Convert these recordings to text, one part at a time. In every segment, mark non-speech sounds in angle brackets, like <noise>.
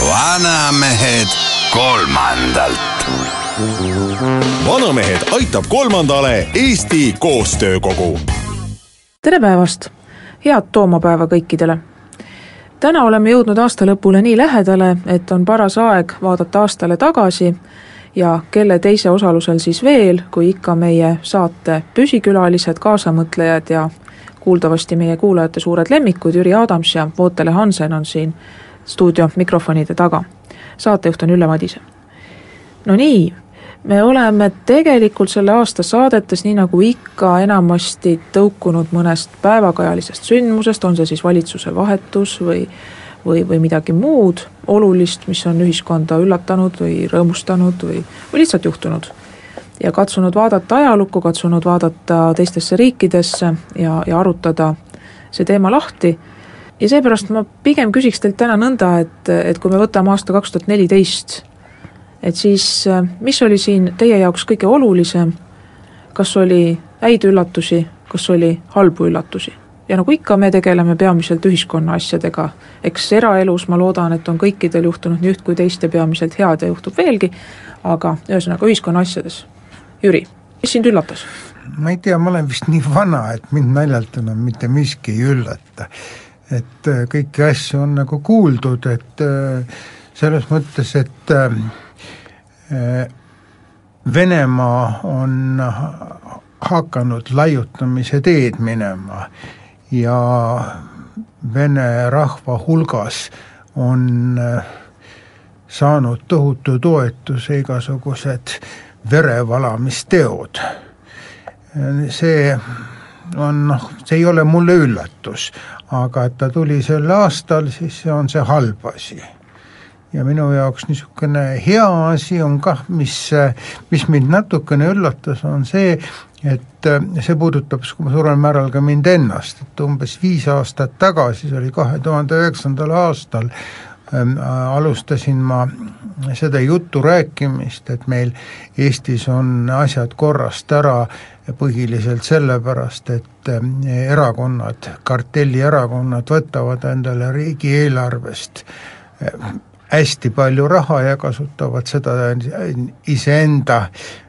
vanamehed kolmandalt. vanamehed aitab kolmandale Eesti Koostöökogu. tere päevast, head toomapäeva kõikidele! Täna oleme jõudnud aasta lõpule nii lähedale, et on paras aeg vaadata aastale tagasi ja kelle teise osalusel siis veel, kui ikka meie saate püsikülalised, kaasamõtlejad ja kuuldavasti meie kuulajate suured lemmikud Jüri Adams ja Vootele Hansen on siin stuudio mikrofonide taga. saatejuht on Ülle Madise. no nii, me oleme tegelikult selle aasta saadetes, nii nagu ikka, enamasti tõukunud mõnest päevakajalisest sündmusest, on see siis valitsuse vahetus või või, või midagi muud olulist, mis on ühiskonda üllatanud või rõõmustanud või, või lihtsalt juhtunud. ja katsunud vaadata ajalukku, katsunud vaadata teistesse riikidesse ja, ja arutada see teema lahti ja seepärast ma pigem küsiks teilt täna nõnda, et, et kui me võtame aasta kaks tuhat neliteist, et siis mis oli siin teie jaoks kõige olulisem, kas oli häid üllatusi, kas oli halbu üllatusi? ja nagu ikka, me tegeleme peamiselt ühiskonna asjadega, eks eraelus ma loodan, et on kõikidel juhtunud nii üht kui teist ja peamiselt head ja juhtub veelgi, aga ühesõnaga ühiskonna asjades. Jüri, mis sind üllatas? ma ei tea, ma olen vist nii vana, et mind naljalt enam mitte miski ei üllata et äh, kõiki asju on nagu kuuldud, et äh, selles mõttes, et äh, Venemaa on hakanud laiutamise teed minema ja vene rahva hulgas on saanud tohutu toetuse igasugused verevalamisteod. see on noh, see ei ole mulle üllatus, aga et ta tuli sel aastal, siis see on see halb asi. Ja minu jaoks niisugune hea asi on kah, mis, mis mind natukene üllatas, on see, et see puudutab suurel määral ka mind ennast, et umbes viis aastat tagasi, see oli kahe tuhande üheksandal aastal, ähm, alustasin ma seda juttu rääkimist, et meil Eestis on asjad korrast ära põhiliselt sellepärast, et eh, erakonnad, kartellierakonnad võtavad endale riigieelarvest eh, hästi palju raha ja kasutavad seda iseenda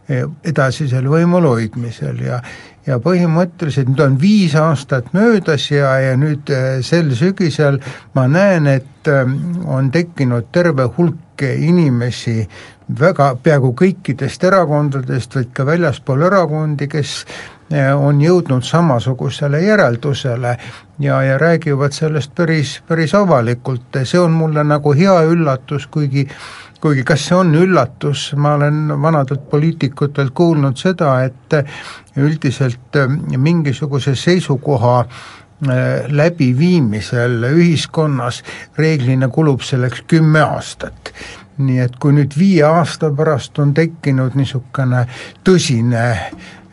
edasisel võimul hoidmisel ja ja põhimõtteliselt nüüd on viis aastat möödas ja, ja nüüd sel sügisel ma näen, et on tekkinud terve hulk inimesi, väga, peaaegu kõikidest erakondadest, vaid ka väljaspool erakondi, kes on jõudnud samasugusele järeldusele ja, ja räägivad sellest päris, päris avalikult, see on mulle nagu hea üllatus, kuigi kuigi kas see on üllatus, ma olen vanadelt poliitikutelt kuulnud seda, et üldiselt eh, mingisuguse seisukoha eh, läbiviimisel ühiskonnas reeglina kulub selleks kümme aastat. Nii et kui nüüd viie aasta pärast on tekkinud niisugune tõsine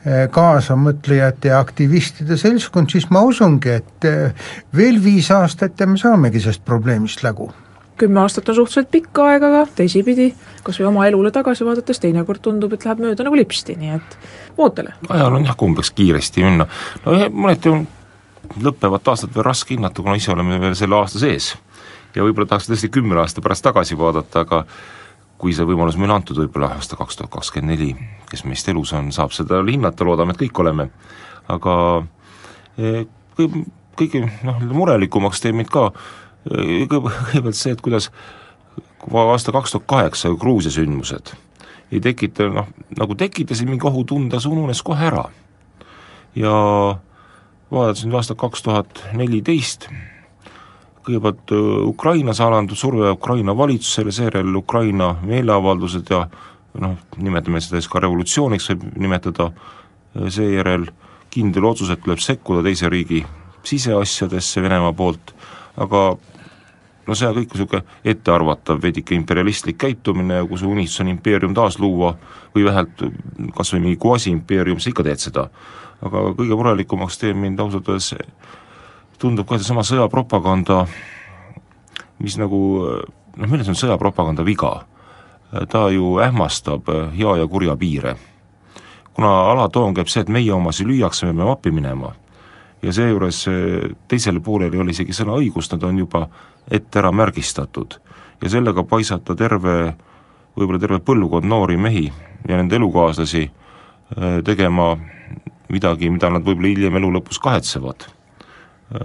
kaasamõtlejate ja aktivistide seltskond, siis ma usungi, et eh, veel viis aastat ja me saamegi sellest probleemist lägu. Kümme aastat on suhteliselt pikk aeg, aga teisipidi, kas või oma elule tagasi vaadates teinekord tundub, et läheb mööda nagu lipsti, nii et ootele. ajal on jah kombeks kiiresti minna, no mõneti on lõppevat aastat veel raske hinnata, kuna ise oleme veel selle aasta sees. Ja võib-olla tahaks tõesti kümne aasta pärast tagasi vaadata, aga kui see võimalus meile antud, võib-olla aasta kaks tuhat kakskümmend neli, kes meist elus on, saab seda hinnata, loodame, et kõik oleme, aga kõige, kõige noh, murelikumaks teeb mind ka eh, kõigepealt see, et kuidas aasta kaks tuhat kaheksa Gruusia sündmused ei tekita, noh, nagu tekitasid mingi ohutunde, see ununes kohe ära. ja vaadates nüüd aastat kaks tuhat neliteist, kõigepealt Ukrainas alandatud surve Ukraina valitsusele, seejärel Ukraina meeleavaldused ja noh, nimetame seda siis ka revolutsiooniks, võib nimetada, seejärel kindel otsus, et tuleb sekkuda teise riigi siseasjadesse Venemaa poolt, aga no see on kõik niisugune ettearvatav, veidike imperialistlik käitumine ja kui su unistus on impeerium taasluua või vähemalt kas või mingi quasi-impeerium, sa ikka teed seda. aga kõige murelikumaks teeb mind ausalt öeldes tundub ka seesama sõjapropaganda, mis nagu noh, milles on sõjapropaganda viga? ta ju ähmastab hea ja kurja piire. kuna alatoon käib see, et meie omasi lüüakse, me peame appi minema, ja seejuures teisele poolele ei ole isegi sõna õigust, nad on juba ette ära märgistatud. ja sellega paisata terve, võib-olla terve põlvkond noori mehi ja nende elukaaslasi tegema midagi, mida nad võib-olla hiljem elu lõpus kahetsevad.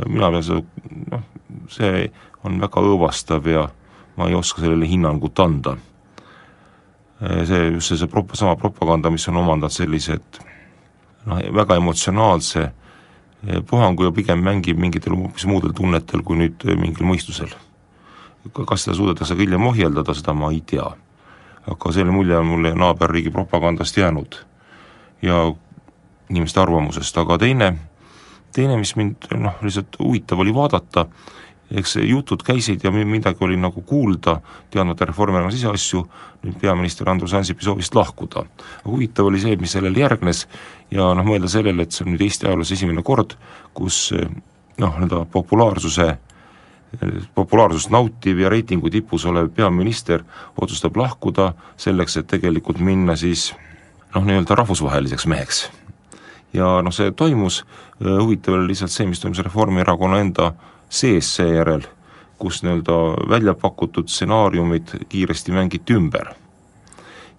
Mina pean seda, noh, see on väga õõvastav ja ma ei oska sellele hinnangut anda. see, just see, see prop-, sama propaganda, mis on omandanud sellised noh, väga emotsionaalse puhangu ja pigem mängib mingitel hoopis muudel tunnetel kui nüüd mingil mõistusel. kas seda suudetakse ka hiljem ohjeldada, seda ma ei tea. aga selline mulje on mulle naaberriigi propagandast jäänud. ja inimeste arvamusest, aga teine, teine, mis mind noh, lihtsalt huvitav oli vaadata, eks jutud käisid ja midagi oli nagu kuulda, teadmata Reformierakonna siseasju, nüüd peaminister Andrus Ansipi soovist lahkuda. huvitav oli see, mis sellele järgnes ja noh, mõelda sellele, et see on nüüd Eesti ajaloos esimene kord, kus noh, nii-öelda populaarsuse populaarsust nautiv ja reitingu tipus olev peaminister otsustab lahkuda selleks, et tegelikult minna siis noh, nii-öelda rahvusvaheliseks meheks ja noh, see toimus, huvitav oli lihtsalt see, mis toimus Reformierakonna enda sees seejärel, kus nii-öelda välja pakutud stsenaariumid kiiresti mängiti ümber.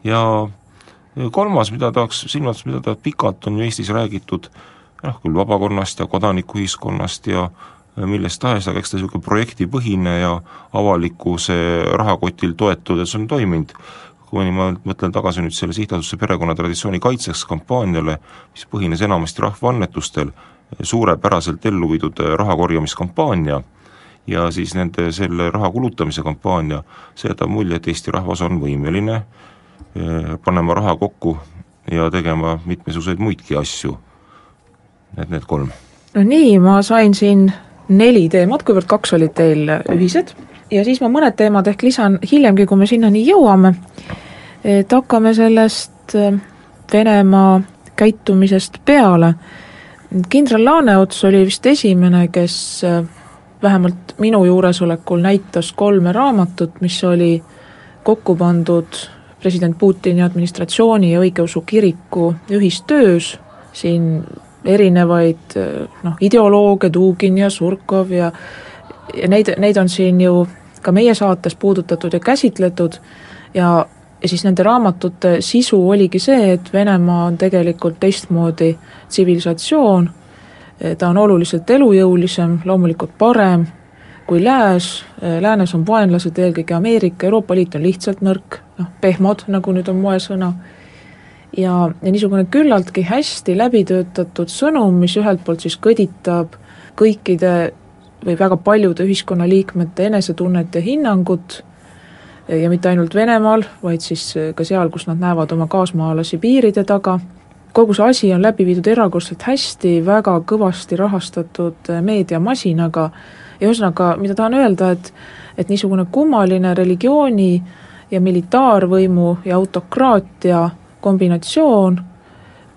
ja kolmas, mida tahaks silmas pidada, pikalt on ju Eestis räägitud noh, küll vabakonnast ja kodanikuühiskonnast ja millest tahes, aga eks ta niisugune projektipõhine ja avalikkuse rahakotil toetudes on toiminud kui ma mõtlen tagasi nüüd selle sihtasutuse perekonnatraditsiooni kaitseks kampaaniale, mis põhines enamasti rahvaannetustel, suurepäraselt ellu viidud raha korjamiskampaania ja siis nende selle raha kulutamise kampaania, see jätab mulje, et Eesti rahvas on võimeline eh, panema raha kokku ja tegema mitmesuguseid muidki asju. et need kolm. no nii, ma sain siin neli teemat, kuivõrd kaks olid teil ühised ja siis ma mõned teemad ehk lisan hiljemgi, kui me sinnani jõuame, et hakkame sellest äh, Venemaa käitumisest peale. kindral Laaneots oli vist esimene, kes äh, vähemalt minu juuresolekul näitas kolme raamatut, mis oli kokku pandud president Putini administratsiooni ja õigeusu kiriku ühistöös, siin erinevaid äh, noh, ideolooge, Dugin ja Surkov ja ja neid, neid on siin ju ka meie saates puudutatud ja käsitletud. Ja, ja siis nende raamatute sisu oligi see, et Venemaa on tegelikult teistmoodi tsivilisatsioon, ta on oluliselt elujõulisem, loomulikult parem kui lääs, läänes on vaenlased eelkõige Ameerika, Euroopa Liit on lihtsalt nõrk, noh, pehmod, nagu nüüd on moesõna, ja, ja niisugune küllaltki hästi läbi töötatud sõnum, mis ühelt poolt siis kõditab kõikide või väga paljude ühiskonnaliikmete enesetunnet ja hinnangut ja mitte ainult Venemaal, vaid siis ka seal, kus nad näevad oma kaasmaalasi piiride taga, kogu see asi on läbi viidud erakordselt hästi, väga kõvasti rahastatud meediamasinaga. Ja ühesõnaga, mida tahan öelda, et et niisugune kummaline religiooni ja militaarvõimu ja autokraatia kombinatsioon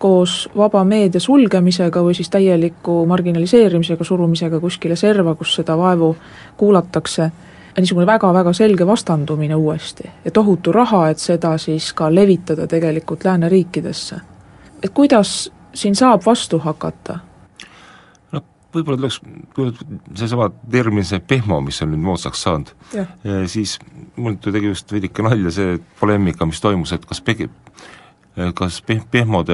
koos vaba meedia sulgemisega või siis täieliku marginaliseerimisega, surumisega kuskile serva, kus seda vaevu kuulatakse, niisugune väga-väga selge vastandumine uuesti ja tohutu raha, et seda siis ka levitada tegelikult lääneriikidesse. et kuidas siin saab vastu hakata? no võib-olla tuleks, kui seesama termin, see pehmo, mis on nüüd moodsaks saanud, siis mul tegi just veidike nalja see poleemika, mis toimus, et kas pegi-, kas peh-, pehmode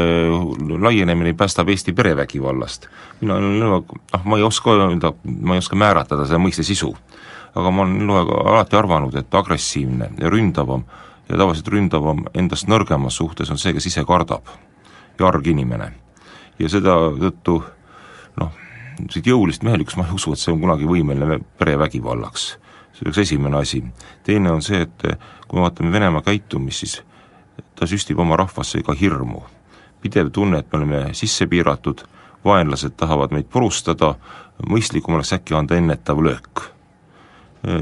laienemine päästab Eesti perevägivallast. mina olen noh, ma ei oska öelda, ma ei oska määratleda selle mõiste sisu, aga ma olen alati arvanud, et agressiivne ja ründavam ja tavaliselt ründavam endast nõrgema suhtes on see, kes ise kardab ja arg inimene. ja seda tõttu noh, siit jõulist mehelikkust ma ei usu, et see on kunagi võimeline perevägivallaks. see oleks esimene asi. teine on see, et kui me vaatame Venemaa käitumist, siis ta süstib oma rahvasse ka hirmu. pidev tunne, et me oleme sisse piiratud, vaenlased tahavad meid purustada, mõistlikum oleks äkki anda ennetav löök.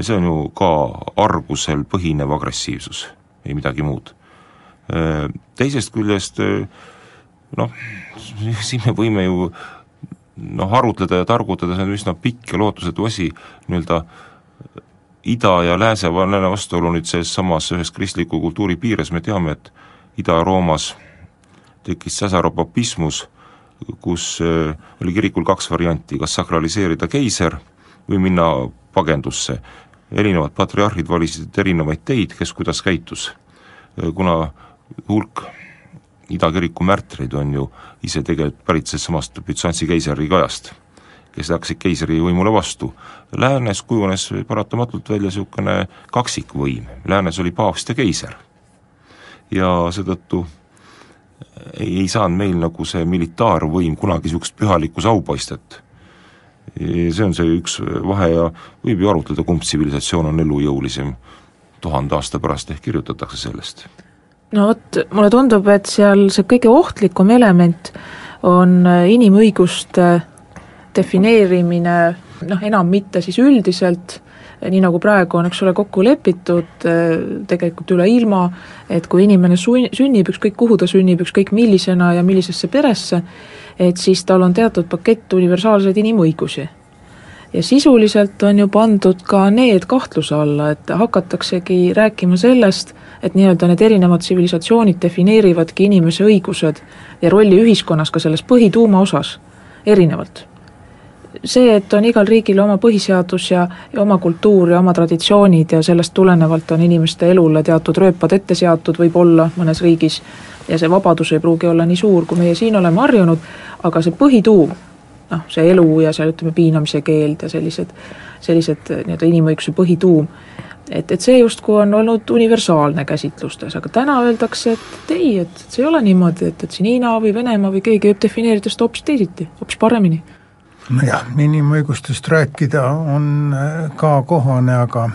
see on ju ka argusel põhinev agressiivsus, ei midagi muud. Teisest küljest noh, siin me võime ju noh, arutleda ja targutada, see on üsna pikk ja lootusetu asi, nii-öelda ida ja lääse vaheline vastuolu nüüd selles samas ühes kristliku kultuuri piires, me teame, et Ida-Roomas tekkis säsaropapismus, kus äh, oli kirikul kaks varianti, kas sakraliseerida keiser või minna pagendusse. erinevad patriarhid valisid erinevaid teid, kes kuidas käitus. Äh, kuna hulk Ida kiriku märtreid on ju ise tegelikult pärit sellest samast Bütsantsi keisriga ajast, kes läksid keisri võimule vastu. Läänes kujunes paratamatult välja niisugune kaksikvõim, läänes oli paavst ja keiser. ja seetõttu ei, ei saanud meil nagu see militaarvõim kunagi niisugust pühalikku saupaistet. see on see üks vahe ja võib ju arutleda, kumb tsivilisatsioon on elujõulisem, tuhande aasta pärast ehk kirjutatakse sellest no vot, mulle tundub, et seal see kõige ohtlikum element on inimõiguste defineerimine noh, enam mitte siis üldiselt, nii nagu praegu on, eks ole, kokku lepitud tegelikult üle ilma, et kui inimene sun-, sünnib, ükskõik kuhu ta sünnib, ükskõik millisena ja millisesse peresse, et siis tal on teatud pakett universaalseid inimõigusi. ja sisuliselt on ju pandud ka need kahtluse alla, et hakataksegi rääkima sellest, et nii-öelda need erinevad tsivilisatsioonid defineerivadki inimese õigused ja rolli ühiskonnas ka selles põhituuma osas erinevalt. See, et on igal riigil oma põhiseadus ja, ja oma kultuur ja oma traditsioonid ja sellest tulenevalt on inimeste elule teatud rööpad ette seatud võib-olla mõnes riigis, ja see vabadus ei pruugi olla nii suur, kui meie siin oleme harjunud, aga see põhituum, noh, see elu ja seal ütleme, piinamise keeld ja sellised, sellised nii-öelda inimõiguse põhituum, et, et see justkui on olnud universaalne käsitlustes, aga täna öeldakse, et ei, et see ei ole niimoodi, et, et siin Hiina või Venemaa või keegi võib defineerida seda hoopis teisiti, hoopis paremini. Nojah, inimõigustest rääkida on äh, ka kohane, aga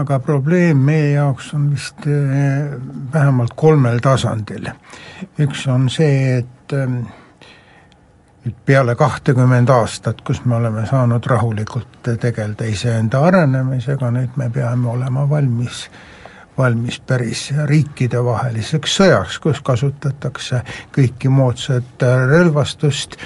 aga probleem meie jaoks on vist äh, vähemalt kolmel tasandil. üks on see, et ähm, nüüd peale kahtekümmend aastat, kus me oleme saanud rahulikult tegeleda iseenda arenemisega, nüüd me peame olema valmis valmis päris riikidevaheliseks sõjaks, kus kasutatakse kõiki moodsat relvastust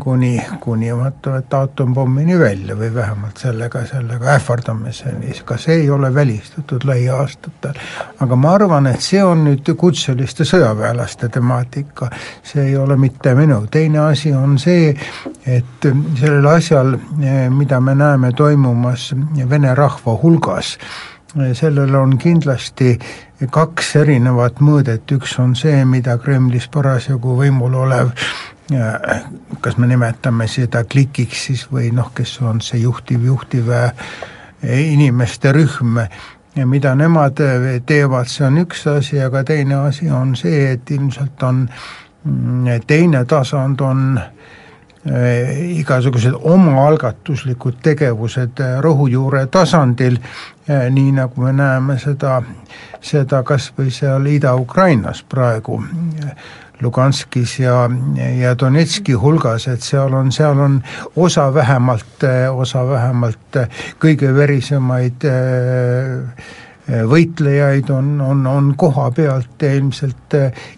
kuni, kuni vaata, et aatompommini välja või vähemalt sellega, sellega ähvardamiseni, ka see ei ole välistatud lähiaastatel. aga ma arvan, et see on nüüd kutseliste sõjaväelaste temaatika, see ei ole mitte minu, teine asi on see, et sellel asjal, mida me näeme toimumas vene rahva hulgas, sellel on kindlasti kaks erinevat mõõdet, üks on see, mida Kremlis parasjagu võimul olev kas me nimetame seda klikiks siis või noh, kes on see juhtiv, juhtiv äh, inimeste rühm. Ja mida nemad äh, teevad, see on üks asi, aga teine asi on see, et ilmselt on mm, teine tasand on äh, igasugused omaalgatuslikud tegevused rohujuure tasandil, nii nagu me näeme seda, seda kas või seal Ida-Ukrainas praegu Luganskis ja, ja Donetski hulgas, et seal on, seal on osa vähemalt, osa vähemalt kõige verisemaid äh, võitlejaid on, on, on koha pealt ja ilmselt,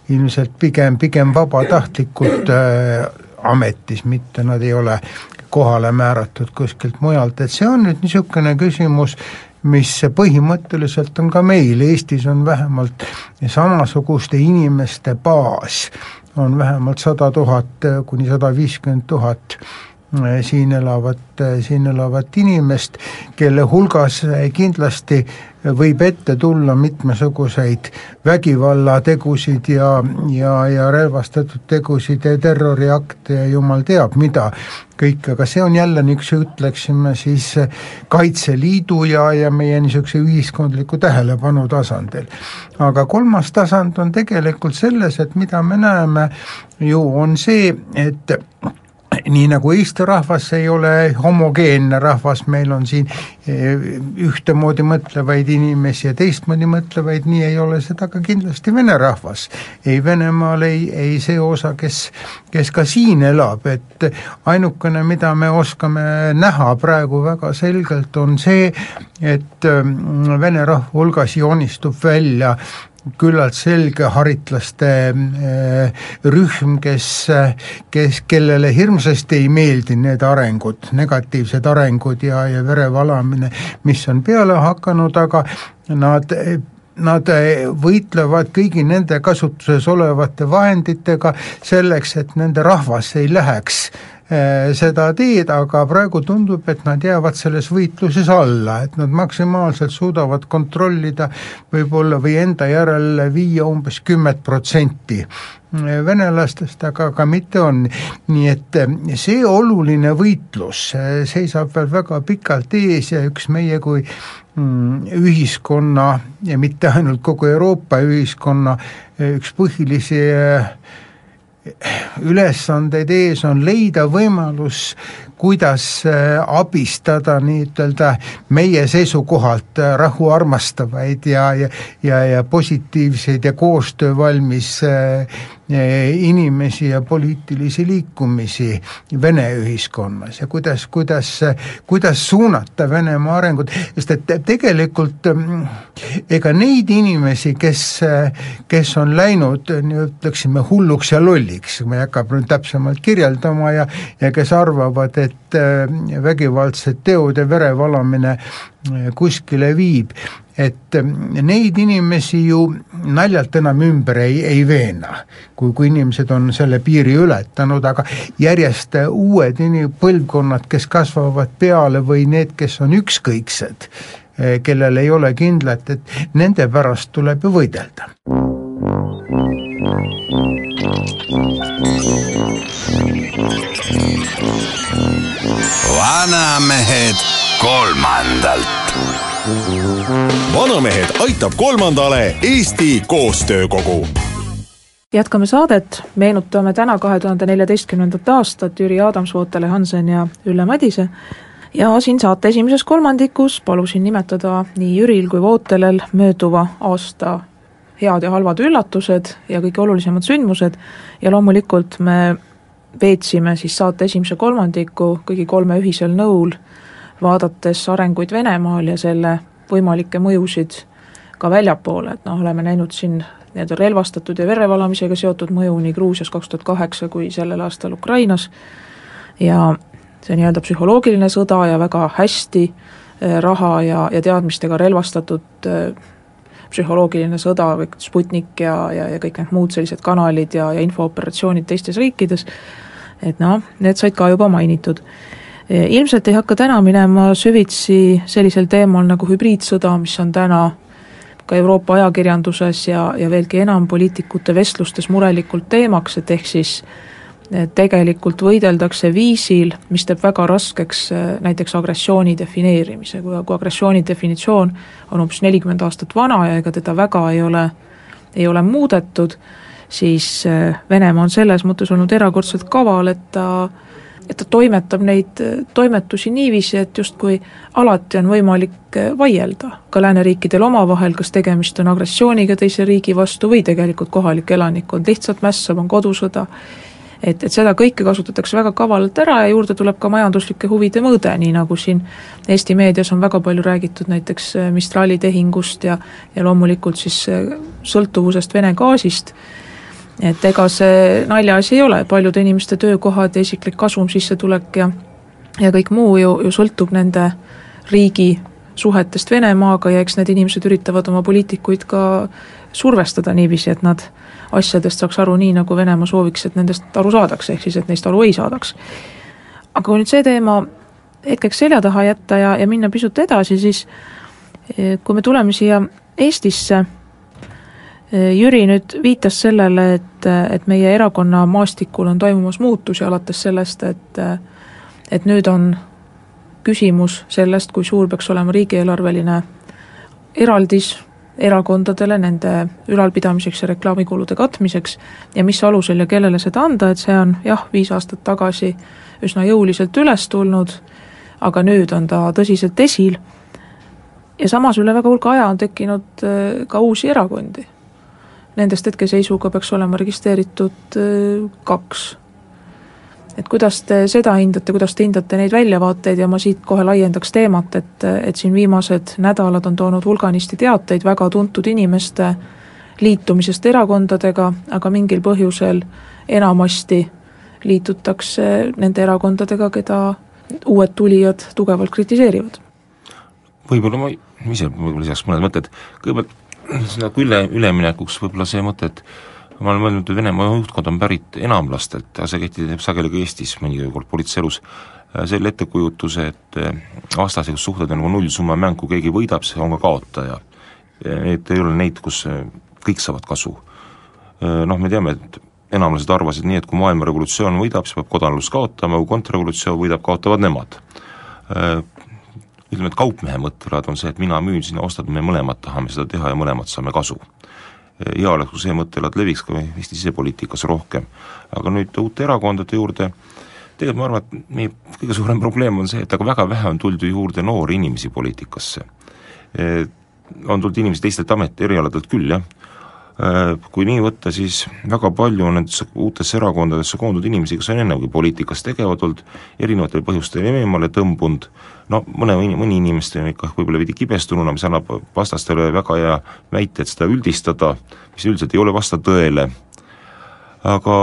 ilmselt pigem, pigem vabatahtlikult äh, ametis, mitte nad ei ole kohale määratud kuskilt mujalt, et see on nüüd niisugune küsimus, mis põhimõtteliselt on ka meil, Eestis on vähemalt samasuguste inimeste baas, on vähemalt sada tuhat kuni sada viiskümmend tuhat siin elavat, siin elavat inimest, kelle hulgas kindlasti võib ette tulla mitmesuguseid vägivallategusid ja, ja, ja relvastatud tegusid ja terroriakte ja jumal teab mida kõik, aga see on jälle niisuguse, ütleksime siis Kaitseliidu ja, ja meie niisuguse ühiskondliku tähelepanu tasandil. aga kolmas tasand on tegelikult selles, et mida me näeme ju, on see, et nii nagu Eesti rahvas ei ole homogeenne rahvas, meil on siin eh, ühtemoodi mõtlevaid inimesi ja teistmoodi mõtlevaid, nii ei ole seda ka kindlasti vene rahvas. ei Venemaal, ei, ei see osa, kes, kes ka siin elab, et ainukene, mida me oskame näha praegu väga selgelt, on see, et mm, vene rahva hulgas joonistub välja küllalt selge haritlaste rühm, kes, kes, kellele hirmsasti ei meeldi need arengud, negatiivsed arengud ja, ja verevalamine, mis on peale hakanud, aga nad nad võitlevad kõigi nende kasutuses olevate vahenditega selleks, et nende rahvas ei läheks seda teed, aga praegu tundub, et nad jäävad selles võitluses alla, et nad maksimaalselt suudavad kontrollida võib-olla või enda järele viia umbes kümmet protsenti eh, venelastest, aga ka mitte on. nii et eh, see oluline võitlus seisab veel väga pikalt ees ja üks meie kui mm, ühiskonna ja mitte ainult kogu Euroopa ühiskonna üks põhilisi ülesandeid ees on leida võimalus, kuidas äh, abistada nii-ütelda meie seisukohalt äh, rahu armastavaid ja, ja ja, ja positiivseid ja koostöövalmis äh, inimesi ja poliitilisi liikumisi Vene ühiskonnas ja kuidas, kuidas, kuidas suunata Venemaa arengut, sest et tegelikult mm, ega neid inimesi, kes, kes on läinud, ütleksime, hulluks ja lolliks, ma ei hakka nüüd täpsemalt kirjeldama ja ja kes arvavad, et vägivaldsed teod ja verevalamine kuskile viib, et mm, neid inimesi ju naljalt enam ümber ei, ei veena, kui, kui inimesed on selle piiri ületanud, aga järjest uued inim-, põlvkonnad, kes kasvavad peale või need, kes on ükskõiksed, kellel ei ole kindlat, et nende pärast tuleb ju võidelda. Vanamehed kolmandalt. Vanamehed aitab kolmandale Eesti Koostöökogu. Jätkame saadet, meenutame täna kahe tuhande neljateistkümnendat aastat Jüri Adams, Vootele Hansen ja Ülle Madise. Ja siin saate esimeses kolmandikus palusin nimetada nii Jüril kui Vootelel mööduva aasta head ja halvad üllatused ja kõige olulisemad sündmused. Ja loomulikult me veetsime siis saate esimese kolmandiku kõigi kolme ühisel nõul vaadates arenguid Venemaal ja selle võimalikke mõjusid ka väljapoole, et noh, oleme näinud siin nii-öelda relvastatud ja verevalamisega seotud mõju nii Gruusias kaks tuhat kaheksa kui sellel aastal Ukrainas. Ja see nii-öelda psühholoogiline sõda ja väga hästi eh, raha ja, ja teadmistega relvastatud eh, psühholoogiline sõda, kõik Sputnik ja, ja, ja kõik need muud sellised kanalid ja, ja infooperatsioonid teistes riikides, et noh, need said ka juba mainitud. Ilmselt ei hakka täna minema süvitsi sellisel teemal nagu hübriidsõda, mis on täna ka Euroopa ajakirjanduses ja, ja veelgi enam poliitikute vestlustes murelikult teemaks, et ehk siis tegelikult võideldakse viisil, mis teeb väga raskeks äh, näiteks agressiooni defineerimise, kui, kui agressiooni definitsioon on umbes nelikümmend aastat vana ja ega teda väga ei ole, ei ole muudetud, siis äh, Venemaa on selles mõttes olnud erakordselt kaval, et ta et ta toimetab neid äh, toimetusi niiviisi, et justkui alati on võimalik vaielda ka lääneriikidel omavahel, kas tegemist on agressiooniga teise riigi vastu või tegelikult kohalik elanikkond lihtsalt mässab, on kodusõda, et, et seda kõike kasutatakse väga kavalalt ära ja juurde tuleb ka majanduslike huvide mõõde, nii nagu siin Eesti meedias on väga palju räägitud näiteks äh, Mistrali tehingust ja ja loomulikult siis sõltuvusest Vene gaasist, et ega see naljaasi ei ole, paljude inimeste töökohad ja isiklik kasum, sissetulek ja ja kõik muu ju, ju sõltub nende riigi suhetest Venemaaga ja eks need inimesed üritavad oma poliitikuid ka survestada niiviisi, et nad asjadest saaks aru nii, nagu Venemaa sooviks, et nendest aru saadakse, ehk siis et neist aru ei saadaks. aga kui nüüd see teema hetkeks selja taha jätta ja, ja minna pisut edasi, siis eh, kui me tuleme siia Eestisse Jüri nüüd viitas sellele, et, et meie erakonna maastikul on toimumas muutusi alates sellest, et et nüüd on küsimus sellest, kui suur peaks olema riigieelarveline eraldis erakondadele nende ülalpidamiseks ja reklaamikulude katmiseks ja mis alusel ja kellele seda anda, et see on jah, viis aastat tagasi üsna jõuliselt üles tulnud, aga nüüd on ta tõsiselt esil ja samas üle väga hulga aja on tekkinud ka uusi erakondi nendest hetkeseisuga peaks olema registreeritud äh, kaks. Et kuidas te seda hindate, kuidas te hindate neid väljavaateid ja ma siit kohe laiendaks teemat, et, et siin viimased nädalad on toonud hulganisti teateid väga tuntud inimeste liitumisest erakondadega, aga mingil põhjusel enamasti liitutakse nende erakondadega, keda uued tulijad tugevalt kritiseerivad. võib-olla ma ise võib-olla lisaks mõned mõtted, kõigepealt nagu üle, üleminekuks võib-olla see mõte, et ma olen mõelnud, et Venemaa juhtkond on pärit enamlastelt, see kehtib sageli ka Eestis mõnikord politseielus, selle ettekujutuse, et vastaslikud suhted on nagu nullsumma mäng, kui keegi võidab, see on ka kaotaja. et ei ole neid, kus kõik saavad kasu. Noh, me teame, et enamlased arvasid nii, et kui maailma revolutsioon võidab, siis peab kodanlus kaotama, kui kontrrevolutsioon võidab, kaotavad nemad. Ütleme, et kaupmehe mõttelaad on see, et mina müün, sina ostad, me mõlemad tahame seda teha ja mõlemad saame kasu. Hea oleks, kui see mõttelaad leviks ka Eesti sisepoliitikas rohkem. aga nüüd uute erakondade juurde, tegelikult ma arvan, et meie kõige suurem probleem on see, et aga väga vähe on tulnud ju juurde noori inimesi poliitikasse. On tulnud inimesi teistelt amet-, erialadelt küll, jah, kui nii võtta, siis väga palju nendesse uutesse erakondadesse koondunud inimesi, kes on ennemgi poliitikas tegevad olnud, erinevatel põhjustel eemale tõmbunud, no mõne, mõni inimest on ikka võib-olla veidi kibestununa, mis annab vastastele väga hea väite, et seda üldistada, mis üldiselt ei ole, vasta tõele. aga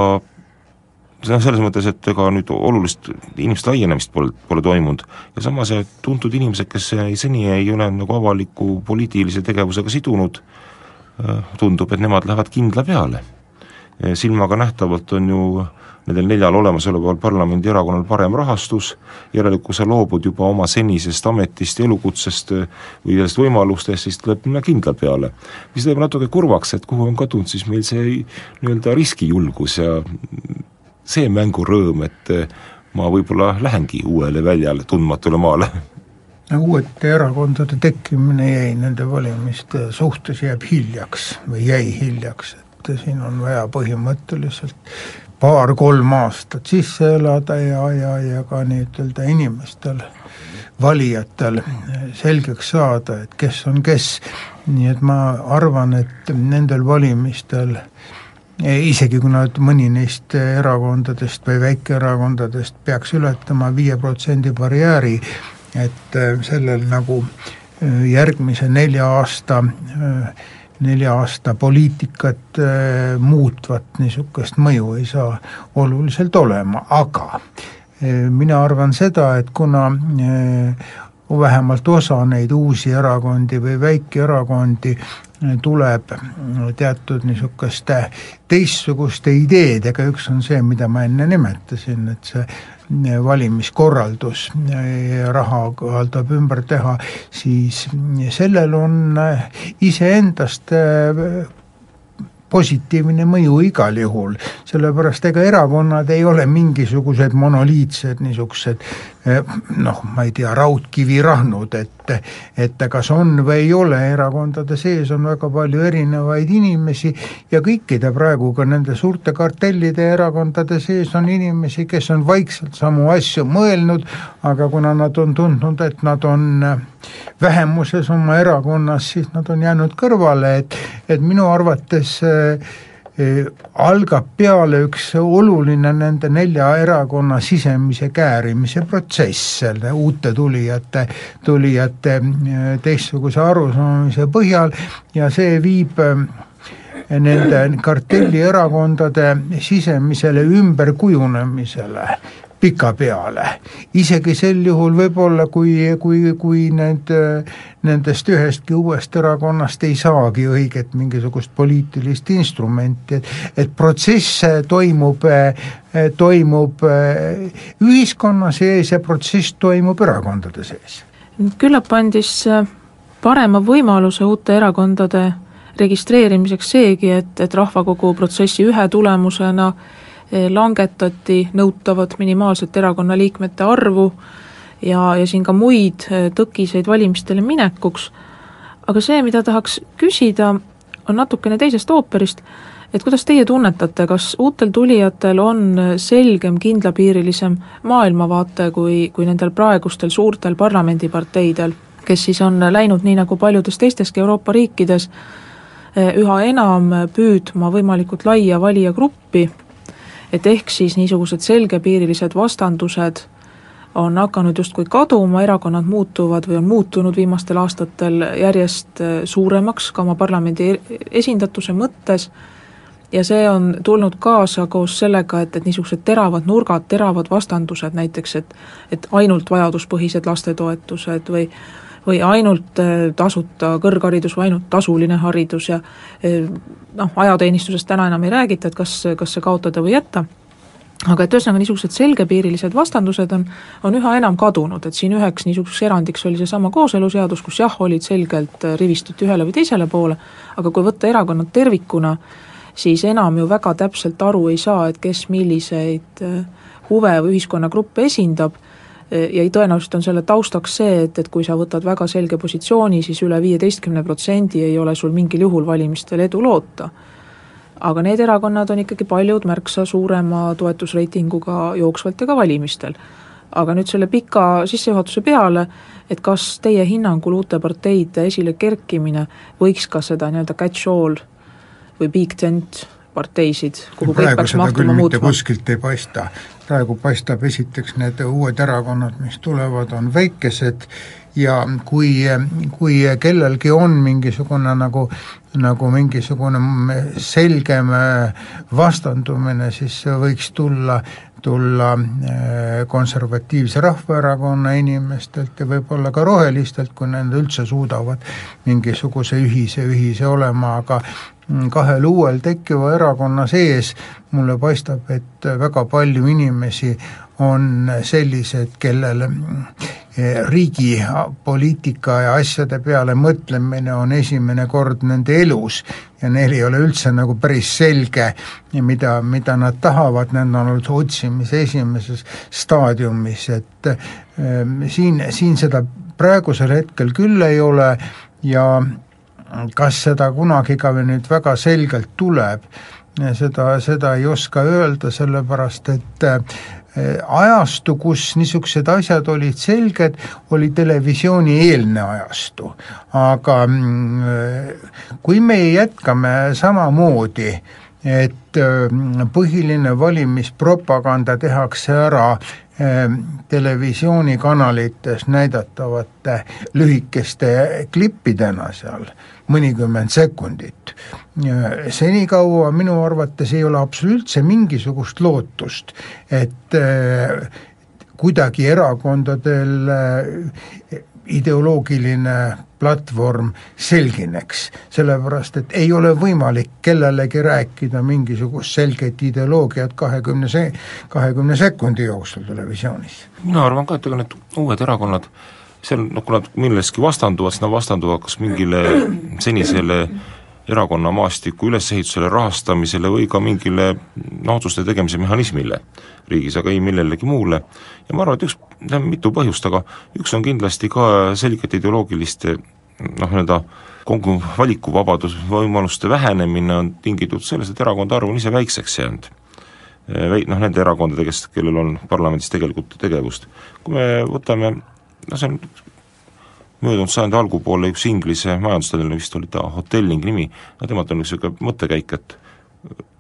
noh, selles mõttes, et ega nüüd olulist inimeste laienemist pole, pole toimunud ja samas tuntud inimesed, kes seni ei ole nagu avaliku poliitilise tegevusega sidunud, Äh, tundub, et nemad lähevad kindla peale. silmaga nähtavalt on ju nendel neljal olemasoleval parlamendierakonnal parem rahastus, järelikult kui sa loobud juba oma senisest ametist ja elukutsest äh, või sellest võimalustest, siis tuleb minna kindla peale. mis teeb natuke kurvaks, et kuhu on kadunud siis meil see nii-öelda riskijulgus ja see mängurõõm, et äh, ma võib-olla lähengi uuele väljale, tundmatule maale <laughs> uuete erakondade tekkimine jäi nende valimiste suhtes, jääb hiljaks või jäi hiljaks, et siin on vaja põhimõtteliselt paar-kolm aastat sisse elada ja, ja, ja ka nii-ütelda inimestel, valijatel selgeks saada, et kes on kes. nii et ma arvan, et nendel valimistel isegi kui nad, mõni neist erakondadest või väikeerakondadest peaks ületama viie protsendi barjääri, et äh, sellel nagu äh, järgmise nelja aasta, äh, nelja aasta poliitikat muutvat niisugust mõju ei saa oluliselt olema, aga mina arvan seda, et kuna vähemalt osa neid uusi erakondi või väikeerakondi tuleb teatud niisuguste teistsuguste ideedega, üks on see, mida ma enne nimetasin, et see valimiskorraldus raha tahab ümber teha, siis sellel on iseendast positiivne mõju igal juhul, sellepärast ega erakonnad ei ole mingisugused monoliitsed niisugused eh, noh, ma ei tea, raudkivirahnud, et et kas on või ei ole, erakondade sees on väga palju erinevaid inimesi ja kõikide praegu ka nende suurte kartellide erakondade sees on inimesi, kes on vaikselt samu asju mõelnud, aga kuna nad on tundnud, et nad on vähemuses oma erakonnas, siis nad on jäänud kõrvale, et et minu arvates äh, algab peale üks oluline nende nelja erakonna sisemise käärimise protsess selle uute tulijate, tulijate äh, teistsuguse arusaamise põhjal ja see viib äh, nende kartellierakondade sisemisele ümberkujunemisele pikapeale. isegi sel juhul võib-olla, kui, kui, kui need, nendest ühestki uuest erakonnast ei saagi õiget mingisugust poliitilist instrumenti, et et protsess toimub, toimub ühiskonna sees ja protsess toimub erakondade sees. küllap andis parema võimaluse uute erakondade registreerimiseks seegi, et, et rahvakogu protsessi ühe tulemusena Eh, langetati nõutavat minimaalset erakonnaliikmete arvu ja, ja siin ka muid eh, tõkiseid valimistele minekuks, aga see, mida tahaks küsida, on natukene teisest ooperist, et kuidas teie tunnetate, kas uutel tulijatel on selgem, kindlapiirilisem maailmavaate kui, kui nendel praegustel suurtel parlamendiparteidel, kes siis on läinud nii, nagu paljudes teisteski Euroopa riikides, eh, üha enam püüdma võimalikult laia valijagruppi et ehk siis niisugused selgepiirilised vastandused on hakanud justkui kaduma, erakonnad muutuvad või on muutunud viimastel aastatel järjest äh, suuremaks ka oma parlamendi e-, esindatuse mõttes. Ja see on tulnud kaasa koos sellega, et, et niisugused teravad nurgad, teravad vastandused näiteks, et et ainult vajaduspõhised lastetoetused või või ainult äh, tasuta kõrgharidus või ainult tasuline haridus ja äh, noh, ajateenistusest täna enam ei räägita, et kas, kas see kaotada või jätta, aga et ühesõnaga, niisugused selgepiirilised vastandused on, on üha enam kadunud, et siin üheks niisuguseks erandiks oli seesama kooseluseadus, kus jah, olid selgelt, äh, rivistuti ühele või teisele poole, aga kui võtta erakonnad tervikuna, siis enam ju väga täpselt aru ei saa, et kes milliseid huve või ühiskonnagruppe esindab ja tõenäoliselt on selle taustaks see, et, et kui sa võtad väga selge positsiooni, siis üle viieteistkümne protsendi ei ole sul mingil juhul valimistel edu loota. aga need erakonnad on ikkagi paljud märksa suurema toetusreitinguga jooksvalt ja ka valimistel. aga nüüd selle pika sissejuhatuse peale, et kas teie hinnangul uute parteide esile kerkimine võiks ka seda nii-öelda catch-all või big tent parteisid, kuhu kõik peaks mahtuma muutma? kuskilt ei paista, praegu paistab esiteks need uued erakonnad, mis tulevad, on väikesed ja kui, kui kellelgi on mingisugune nagu nagu mingisugune selgem vastandumine, siis see võiks tulla, tulla äh, konservatiivse rahvaerakonna inimestelt ja võib-olla ka rohelistelt, kui nad üldse suudavad mingisuguse ühise, ühise olema, aga kahel uuel tekkiva erakonna sees mulle paistab, et väga palju inimesi on sellised, kellel eh, riigi poliitika ja asjade peale mõtlemine on esimene kord nende elus ja neil ei ole üldse nagu päris selge, mida, mida nad tahavad, need on olnud otsimise esimeses staadiumis, et äh, siin, siin seda praegusel hetkel küll ei ole ja kas seda kunagi ka nüüd väga selgelt tuleb, seda, seda ei oska öelda, sellepärast et ajastu, kus niisugused asjad olid selged, oli televisiooni-eelne ajastu. aga mm, kui me jätkame samamoodi, et äh, põhiline valimispropaganda tehakse ära Ehm, televisioonikanalites näidatavate lühikeste klippidena seal, mõnikümmend sekundit. senikaua minu arvates ei ole absoluutse mingisugust lootust, et kuidagi erakondadel ideoloogiline platvorm selgineks, sellepärast et ei ole võimalik kellelegi rääkida mingisugust selget ideoloogiat kahekümne se-, kahekümne sekundi jooksul televisioonis. mina arvan ka, et ega need uued erakonnad, seal noh, kui nad milleski vastanduvad, siis nad vastanduvad kas mingile senisele erakonna maastiku ülesehitusele, rahastamisele või ka mingile noh, otsuste tegemise mehhanismile riigis, aga ei millelegi muule. ja ma arvan, et üks, mitu põhjust, aga üks on kindlasti ka selgete ideoloogiliste noh, nii-öelda kogu valikuvabadus, võimaluste vähenemine on tingitud sellest, et erakondade arv on ise väikseks jäänud. Väi-, noh, nende erakondade, kes, kellel on parlamendis tegelikult tegevust. kui me võtame, noh see on möödunud sajandi algupoole üks Inglise majandusteadlane, vist oli ta Hotelling nimi, no temalt on üks niisugune mõttekäik, et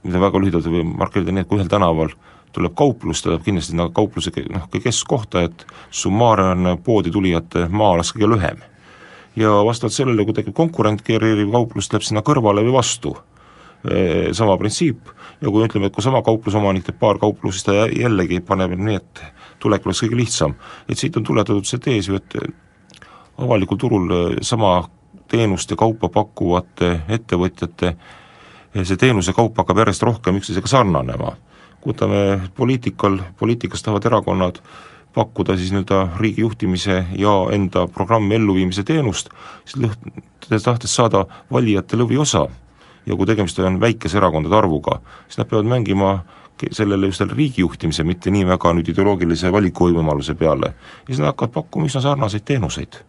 mida väga lühidalt võib markeerida nii, et kui ühel tänaval tuleb kauplus, ta tahab kindlasti sinna kaupluse noh, keskkohta, et summaarne poodi tulijate maa oleks kõige lühem. ja vastavalt sellele, kui tekib konkurent, keeriv kauplus läheb sinna kõrvale või vastu, e, sama printsiip, ja kui ütleme, et kui sama kaupluseomanik teeb paar kauplust, siis ta jällegi paneb nii, et tulek oleks kõige lihtsam. et siit on tuletatud see tees ju, et avalikul turul eh, sama teenust ja kaupa pakkuvate ettevõtjate eh, see teenuse kaup hakkab järjest rohkem üksteisega sarnanema. võtame poliitikal, poliitikas tahavad erakonnad pakkuda siis nii-öelda riigi juhtimise ja enda programmi elluviimise teenust, siis tahtes saada valijate lõviosa ja kui tegemist on väikese erakondade arvuga, siis nad peavad mängima sellele just selle riigi juhtimise, mitte nii väga nüüd ideoloogilise valikuvõimaluse peale. ja siis nad hakkavad pakkuma üsna sarnaseid teenuseid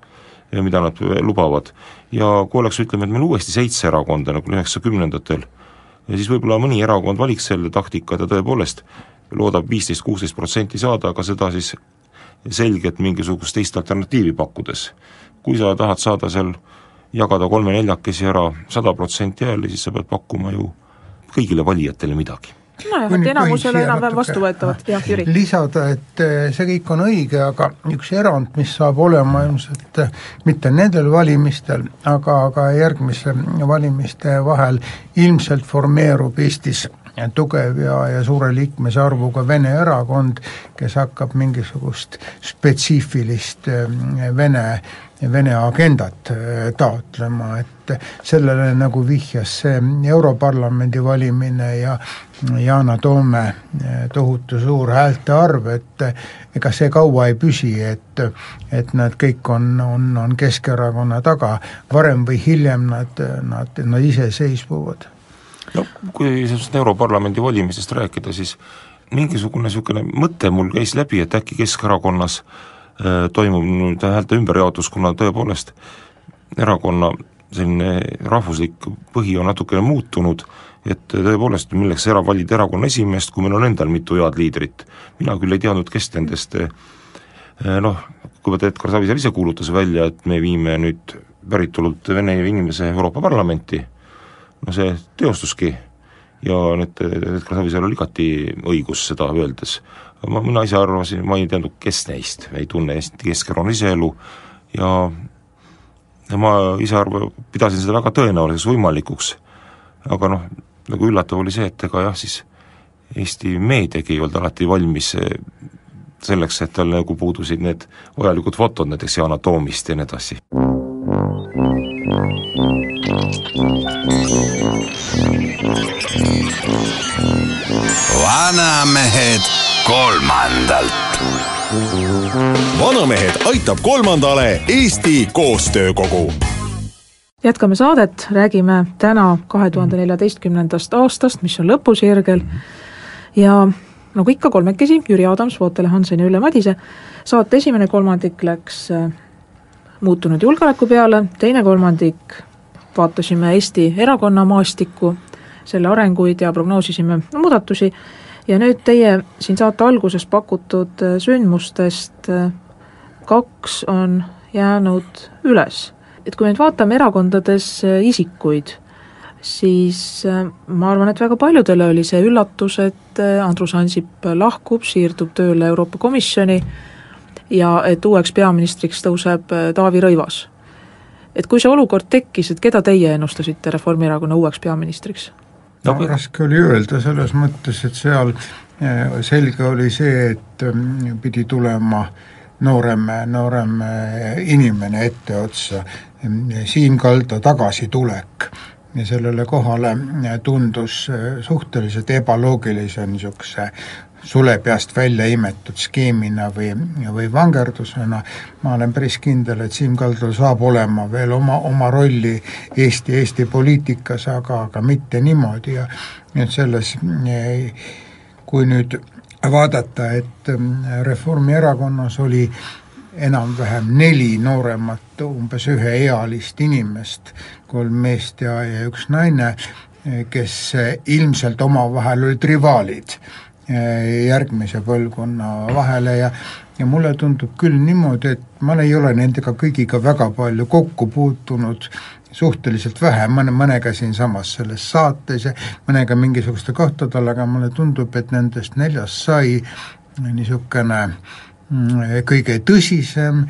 mida nad lubavad. ja kui oleks, ütleme, et meil uuesti seitse erakonda, nagu üheksakümnendatel, siis võib-olla mõni erakond valiks selle taktika, ta tõepoolest loodab viisteist, kuusteist protsenti saada, aga seda siis selgelt mingisugust teist alternatiivi pakkudes. kui sa tahad saada seal, jagada kolme-neljakesi ära sada protsenti hääli, siis sa pead pakkuma ju kõigile valijatele midagi nojah, et enamusele enam-vähem vastuvõetavad, jah, Jüri. lisada, et eh, see kõik on õige, aga üks erand, mis saab olema ilmselt eh, mitte nendel valimistel, aga, aga järgmise valimiste vahel ilmselt formeerub Eestis tugev ja, ja suure liikmesarvuga Vene erakond, kes hakkab mingisugust spetsiifilist eh, Vene Vene agendat äh, taotlema, et sellele nagu vihjas see Europarlamendi valimine ja Yana Toome äh, tohutu suur häälte arv, et ega see kaua ei püsi, et et nad kõik on, on, on Keskerakonna taga, varem või hiljem nad, nad, nad iseseisvuvad. No kui sellest Europarlamendi valimisest rääkida, siis mingisugune niisugune mõte mul käis läbi, et äkki Keskerakonnas äh, toimub nüüd häälte ümberjaotus, kuna tõepoolest erakonna selline rahvuslik põhi on natukene muutunud, et tõepoolest, milleks era-, valida erakonna esimeest, kui meil on endal mitu head liidrit. mina küll ei teadnud, kes nendest äh, noh, kui vaata Edgar Savisaar ise kuulutas välja, et me viime nüüd päritolult vene inimese Euroopa Parlamenti, no see teostuski. Ja nüüd Edgar Savisaarel oli igati õigus seda öeldes. Ma, mina ise arvasin, ma ei teadnud, kes neist. Ei tunne Eesti Keskerakonna siseelu ja ja ma ise arva-, pidasin seda väga tõenäoliseks võimalikuks, aga noh, nagu üllatav oli see, et ega jah, siis Eesti meediagi ei olnud alati valmis eh, selleks, et tal nagu puudusid need vajalikud fotod näiteks Yana Toomist ja nii edasi. Vanamehed kolmandalt. vanamehed aitab kolmandale Eesti Koostöökogu. Jätkame saadet, räägime täna kahe tuhande neljateistkümnendast aastast, mis on lõpusirgel ja nagu ikka kolmekesi, Jüri Adams, Vootele Hansen ja Ülle Madise, saate esimene kolmandik läks äh, muutunud julgeoleku peale, teine kolmandik vaatasime Eesti erakonnamaastikku, selle arenguid ja prognoosisime muudatusi ja nüüd teie siin saate alguses pakutud äh, sündmustest äh, kaks on jäänud üles. et kui me nüüd vaatame erakondades äh, isikuid, siis ma arvan, et väga paljudele oli see üllatus, et Andrus Ansip lahkub, siirdub tööle Euroopa Komisjoni ja et uueks peaministriks tõuseb Taavi Rõivas. Et kui see olukord tekkis, et keda teie ennustasite Reformierakonna uueks peaministriks? no raske oli öelda selles mõttes, et seal eh, selge oli see, et mm, pidi tulema noorem, noorem eh, inimene etteotsa, Siim Kalda tagasitulek ja sellele kohale eh, tundus suhteliselt ebaloogilise niisuguse sule peast välja imetud skeemina või, või vangerdusena, ma olen päris kindel, et Siim Kaldal saab olema veel oma, oma rolli Eesti, Eesti poliitikas, aga, aga mitte niimoodi. Ja et selles, kui nüüd vaadata, et Reformierakonnas oli enam-vähem neli nooremat, umbes üheealist inimest, kolm meest ja, ja üks naine, kes ilmselt omavahel olid rivaalid järgmise põlvkonna vahele ja ja mulle tundub küll niimoodi, et ma ei ole nendega kõigiga väga palju kokku puutunud, suhteliselt vähe, mõne, mõnega siinsamas selles saates ja mõnega mingisuguste kohtadel, aga mulle tundub, et nendest neljast sai niisugune mm, kõige tõsisem,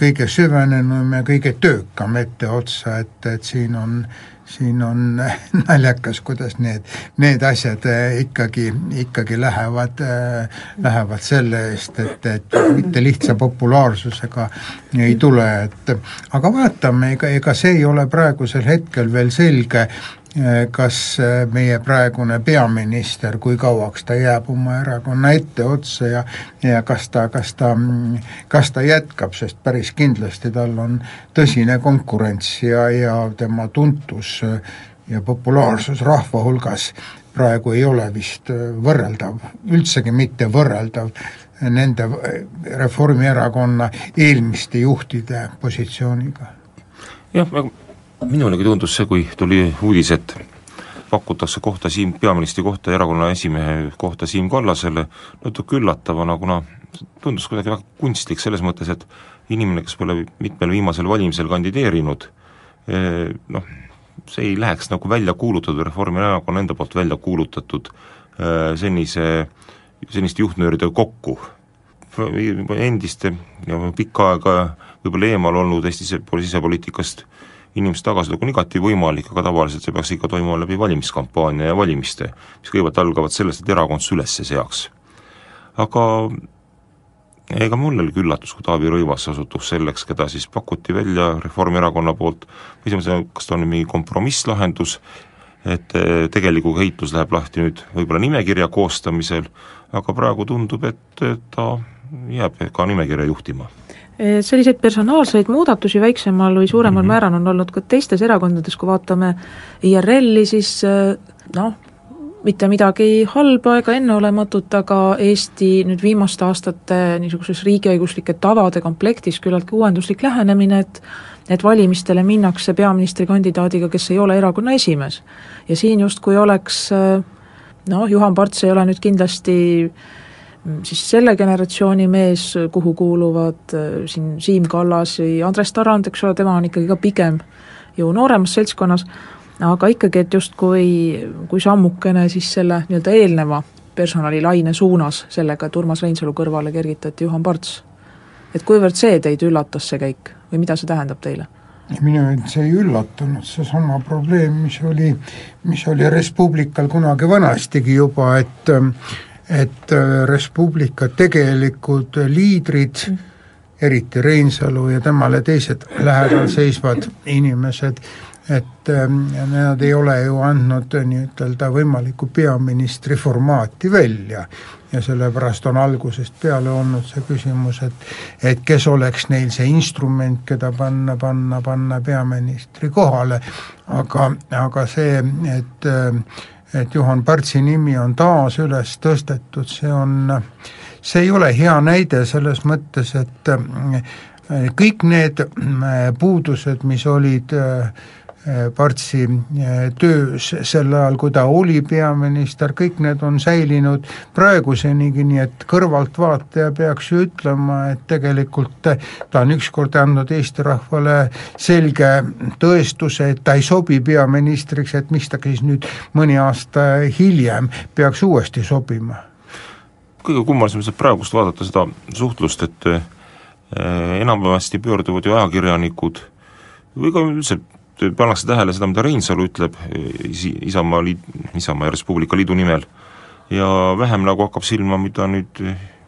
kõige süvenenum ja kõige töökam etteotsa, et, et siin on siin on <laughs> naljakas, kuidas need, need asjad äh, ikkagi, ikkagi lähevad, äh, lähevad selle eest, et, et mitte lihtsa populaarsusega ei tule, et aga vaatame, ega, ega see ei ole praegusel hetkel veel selge, Eh, kas eh, meie praegune peaminister, kui kauaks ta jääb oma erakonna etteotsa ja ja kas ta, kas ta, kas ta jätkab, sest päris kindlasti tal on tõsine konkurents ja, ja tema tuntus ja populaarsus rahva hulgas praegu ei ole vist võrreldav, üldsegi mitte võrreldav nende Reformierakonna eelmiste juhtide positsiooniga. jah, minulegi tundus see, kui tuli uudis, et pakutakse kohta Siim, peaministri kohta, erakonna esimehe kohta Siim Kallasele, natuke üllatavana, kuna tundus kuidagi väga kunstlik selles mõttes, et inimene, kes pole mitmel viimasel valimisel kandideerinud, eh, noh, see ei läheks nagu välja kuulutatud, Reformierakonna enda poolt välja kuulutatud senise, seniste juhtnööridega kokku. endiste ja pikka aega võib-olla eemal olnud Eesti sisepoliitikast inimeste tagasilükk on igati võimalik, aga tavaliselt see peaks ikka toimuma läbi valimiskampaania ja valimiste, mis kõigepealt algavad sellest, et erakond see üles seaks. aga ega mul oligi üllatus, kui Taavi Rõivas osutus selleks, keda siis pakuti välja Reformierakonna poolt, esimese, kas ta on mingi kompromisslahendus, et eh, tegelikku heitlus läheb lahti nüüd võib-olla nimekirja koostamisel, aga praegu tundub, et ta jääb ka nimekirja juhtima selliseid personaalseid muudatusi väiksemal või suuremal mm -hmm. määral on olnud ka teistes erakondades, kui vaatame IRL-i, siis eh, noh, mitte midagi halba ega enneolematut, aga Eesti nüüd viimaste aastate niisuguses riigiõiguslike tavade komplektis küllaltki uuenduslik lähenemine, et et valimistele minnakse peaministrikandidaadiga, kes ei ole erakonna esimees. ja siin justkui oleks eh, noh, Juhan Parts ei ole nüüd kindlasti äh, siis selle generatsiooni mees, kuhu kuuluvad äh, siin Siim Kallas või Andres Tarand, eks ole, tema on ikkagi ka pigem ju nooremas seltskonnas, aga ikkagi, et justkui kui sammukene siis selle nii-öelda eelneva personalilaine suunas sellega, et Urmas Reinsalu kõrvale kergitati Juhan Parts. et kuivõrd see teid üllatas, see käik, või mida see tähendab teile? minu see ei üllatanud, seesama probleem, mis oli, mis oli Res Publical kunagi vanastigi juba, et et äh, Res Publica tegelikud liidrid mm., eriti Reinsalu ja temale teised lähedal seisvad inimesed, et ähm, nad ei ole ju andnud nii-ütelda võimalikku peaministri formaati välja ja sellepärast on algusest peale olnud see küsimus, et et kes oleks neil see instrument, keda panna, panna, panna peaministri kohale, aga, aga see, et äh, et Juhan Partsi nimi on taas üles tõstetud, see on, see ei ole hea näide selles mõttes, et äh, kõik need äh, puudused, mis olid äh, Partsi eh, töös sel ajal, kui ta oli peaminister, kõik need on säilinud praegusenigi, nii et kõrvaltvaataja peaks ju ütlema, et tegelikult ta on ükskord andnud Eesti rahvale selge tõestuse, et ta ei sobi peaministriks, et miks ta siis nüüd mõni aasta hiljem peaks uuesti sobima. Kõige kummalisem on praegust vaadata seda suhtlust, et eh, enamasti pöörduvad ju ajakirjanikud või ka üldse pannakse tähele seda, mida Reinsalu ütleb Isamaa liit, Isamaa ja Res Publica Liidu nimel, ja vähem nagu hakkab silma, mida nüüd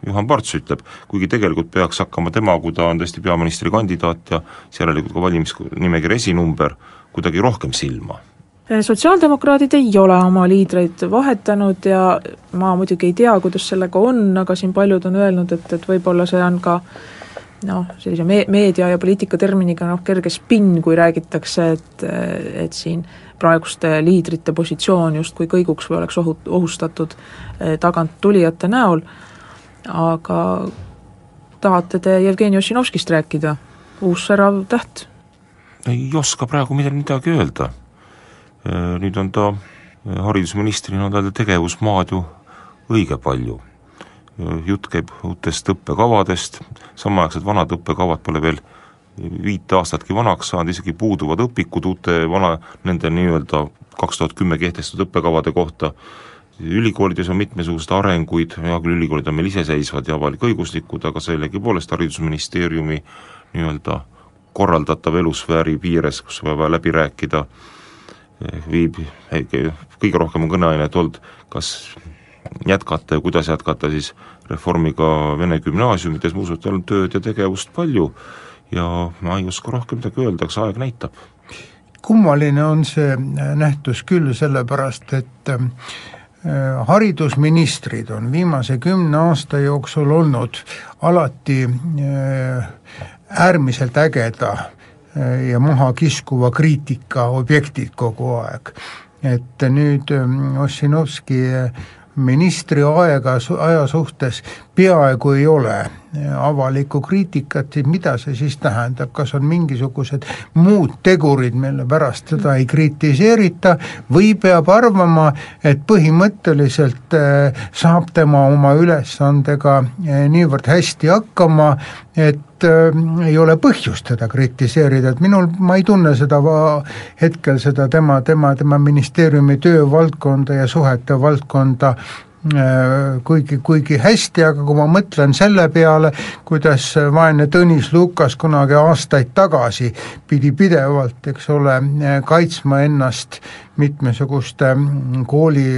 Juhan Parts ütleb, kuigi tegelikult peaks hakkama tema, kui ta on tõesti peaministrikandidaat ja siis järelikult ka valimisnimekirja esinumber, kuidagi rohkem silma. Sotsiaaldemokraadid ei ole oma liidreid vahetanud ja ma muidugi ei tea, kuidas sellega on, aga siin paljud on öelnud, et, et võib-olla see on ka noh, sellise me-, meedia ja poliitika terminiga noh, kerge spinn, kui räägitakse, et, et siin praeguste liidrite positsioon justkui kõiguks või oleks ohu, ohustatud eh, taganttulijate näol, aga tahate te Jevgeni Ossinovskist rääkida, uus särav täht? ei oska praegu midagi, midagi öelda. Eh, nüüd on ta eh, haridusministrina on tal tegevusmaad ju õige palju jutt käib uutest õppekavadest, samaaegsed vanad õppekavad pole veel viite aastatki vanaks saanud, isegi puuduvad õpikud uute vana, nende nii-öelda kaks tuhat kümme kehtestatud õppekavade kohta, ülikoolides on mitmesuguseid arenguid, hea küll, ülikoolid on meil iseseisvad ja avalik-õiguslikud, aga sellegipoolest Haridusministeeriumi nii-öelda korraldatav elusfääri piires, kus on vaja läbi rääkida, viib, kõige rohkem on kõneainet olnud kas jätkata ja kuidas jätkata siis reformiga vene gümnaasiumides, ma usun, et tal on tööd ja tegevust palju ja ma ei oska rohkem midagi öelda, eks aeg näitab. kummaline on see nähtus küll, sellepärast et äh, haridusministrid on viimase kümne aasta jooksul olnud alati äh, äärmiselt ägeda äh, ja mahakiskuva kriitika objektid kogu aeg. et nüüd Ossinovski ministri aega, aja suhtes peaaegu ei ole. avalikku kriitikat, siis mida see siis tähendab, kas on mingisugused muud tegurid, mille pärast seda ei kritiseerita, või peab arvama, et põhimõtteliselt äh, saab tema oma ülesandega äh, niivõrd hästi hakkama, et äh, ei ole põhjust teda kritiseerida, et minul, ma ei tunne seda va-, hetkel seda tema, tema, tema ministeeriumi töövaldkonda ja suhete valdkonda äh, kuigi, kuigi hästi, aga kui ma mõtlen selle peale, kuidas vaene Tõnis Lukas kunagi aastaid tagasi pidi pidevalt, eks ole, kaitsma ennast mitmesuguste kooli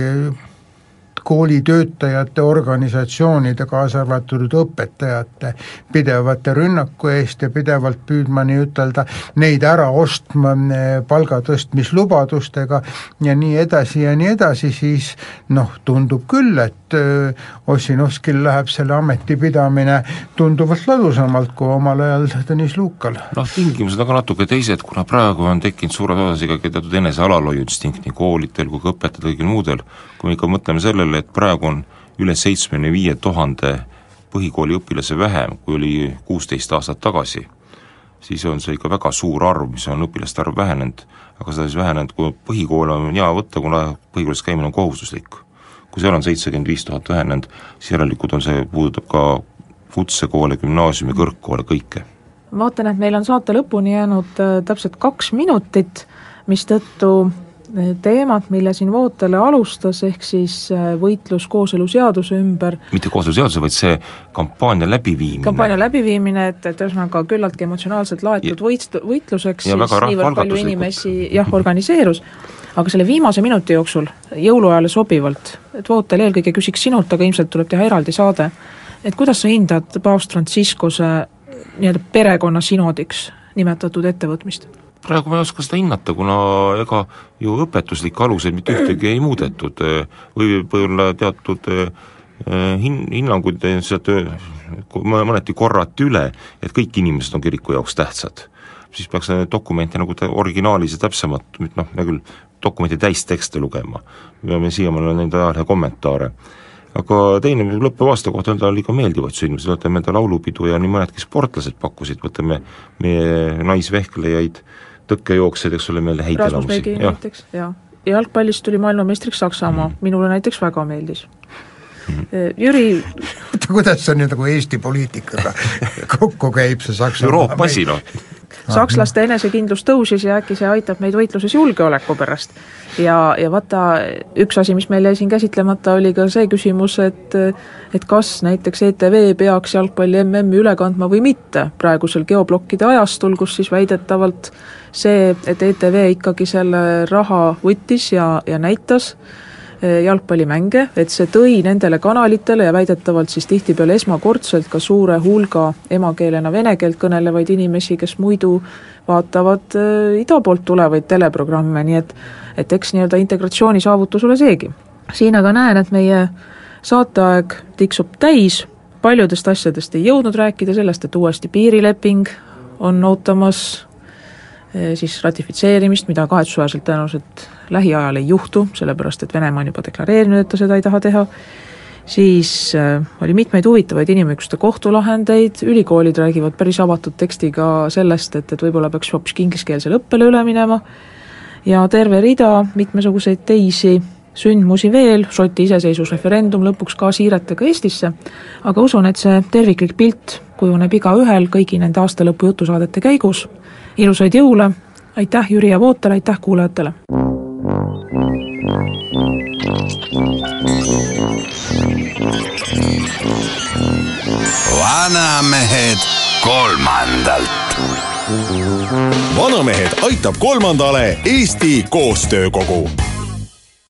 koolitöötajate organisatsioonide, kaasa arvatud õpetajate pidevate rünnaku eest ja pidevalt püüdma nii-ütelda neid ära ostma eh, palga tõstmislubadustega ja nii edasi ja nii edasi, siis noh, tundub küll, et eh, Ossinovskil läheb selle ameti pidamine tunduvalt ladusamalt kui omal ajal Tõnis Luukal. noh, tingimused on ka natuke teised, kuna praegu on tekkinud suures osas ikkagi teatud enese alalhoiuinstinkt nii koolidel kui ka õpetajatel, kõigil muudel, kui me ikka mõtleme sellele, et praegu on üle seitsmekümne viie tuhande põhikooliõpilase vähem, kui oli kuusteist aastat tagasi, siis on see ikka väga suur arv, mis on õpilaste arv vähenenud, aga seda siis vähenenud, kui põhikool on hea võtta, kuna põhikoolis käimine on kohustuslik. kui seal on seitsekümmend viis tuhat vähenenud, siis järelikult on see, puudutab ka kutsekoole, gümnaasiumi, kõrgkoole, kõike. vaatan, et meil on saate lõpuni jäänud äh, täpselt kaks minutit, mistõttu teemat, mille siin Vootele alustas, ehk siis äh, võitlus kooseluseaduse ümber. mitte kooseluseaduse, vaid see kampaania läbiviimine. kampaania läbiviimine, et, et ühesõnaga küllaltki emotsionaalselt laetud võit-, võitluseks ja siis niivõrd palju inimesi jah, organiseerus, aga selle viimase minuti jooksul, jõuluajale sobivalt, et Vootel eelkõige küsiks sinult, aga ilmselt tuleb teha eraldi saade, et kuidas sa hindad paavst Franciscuse nii-öelda perekonna sinodiks nimetatud ettevõtmist? Praegu ma ei oska seda hinnata, kuna ega ju õpetuslikke aluseid mitte ühtegi ei muudetud, võib-olla teatud eh, hin-, hinnanguid sealt mõneti korrati üle, et kõik inimesed on kiriku jaoks tähtsad. siis peaks dokumente nagu originaalis ja täpsemalt, noh, hea küll, dokumenti täistekste lugema, me peame siiamaani näinud ajalehe kommentaare. Aga teine lõppeva aasta kohta oli ka meeldivaid sündmusi, võtame enda laulupidu ja nii mõnedki sportlased pakkusid, võtame meie naisvehklejaid tõkkejooksjaid, eks ole, meile häid elamusi. näiteks, jaa. jalgpallis tuli maailmameistriks Saksamaa mm, minule näiteks väga meeldis mm. Jüri <laughs> oota, kuidas see nüüd nagu Eesti poliitikaga <laughs> kokku käib, see Saksamaa Euroopa asi, noh sakslaste enesekindlus tõusis ja äkki see aitab meid võitluses julgeoleku pärast. ja, ja vaata, üks asi, mis meil jäi siin käsitlemata, oli ka see küsimus, et et kas näiteks ETV peaks jalgpalli MM-i üle kandma või mitte, praegusel geoblokkide ajastul, kus siis väidetavalt see, et ETV ikkagi selle raha võttis ja, ja näitas, jalgpallimänge, et see tõi nendele kanalitele ja väidetavalt siis tihtipeale esmakordselt ka suure hulga emakeelena vene keelt kõnelevaid inimesi, kes muidu vaatavad eh, ida poolt tulevaid teleprogramme, nii et et eks nii-öelda integratsiooni saavutus ole seegi. siin aga näen, et meie saateaeg tiksub täis, paljudest asjadest ei jõudnud rääkida, sellest, et uuesti piirileping on ootamas Eh, siis ratifitseerimist, mida kahetsusväärselt tõenäoliselt lähiajal ei juhtu, sellepärast et Venemaa on juba deklareerinud, et ta seda ei taha teha, siis äh, oli mitmeid huvitavaid inimõiguste kohtulahendeid, ülikoolid räägivad päris avatud tekstiga sellest, et, et võib-olla peaks hoopiski ingliskeelsele õppele üle minema ja terve rida mitmesuguseid teisi sündmusi veel, Šoti iseseisvusreferendum lõpuks ka siiretega Eestisse, aga usun, et see terviklik pilt kujuneb igaühel kõigi nende aastalõpu jutusaadete käigus ilusaid jõule, aitäh Jüri ja Vootele, aitäh kuulajatele! Vanamehed kolmandalt. vanamehed aitab kolmandale Eesti Koostöökogu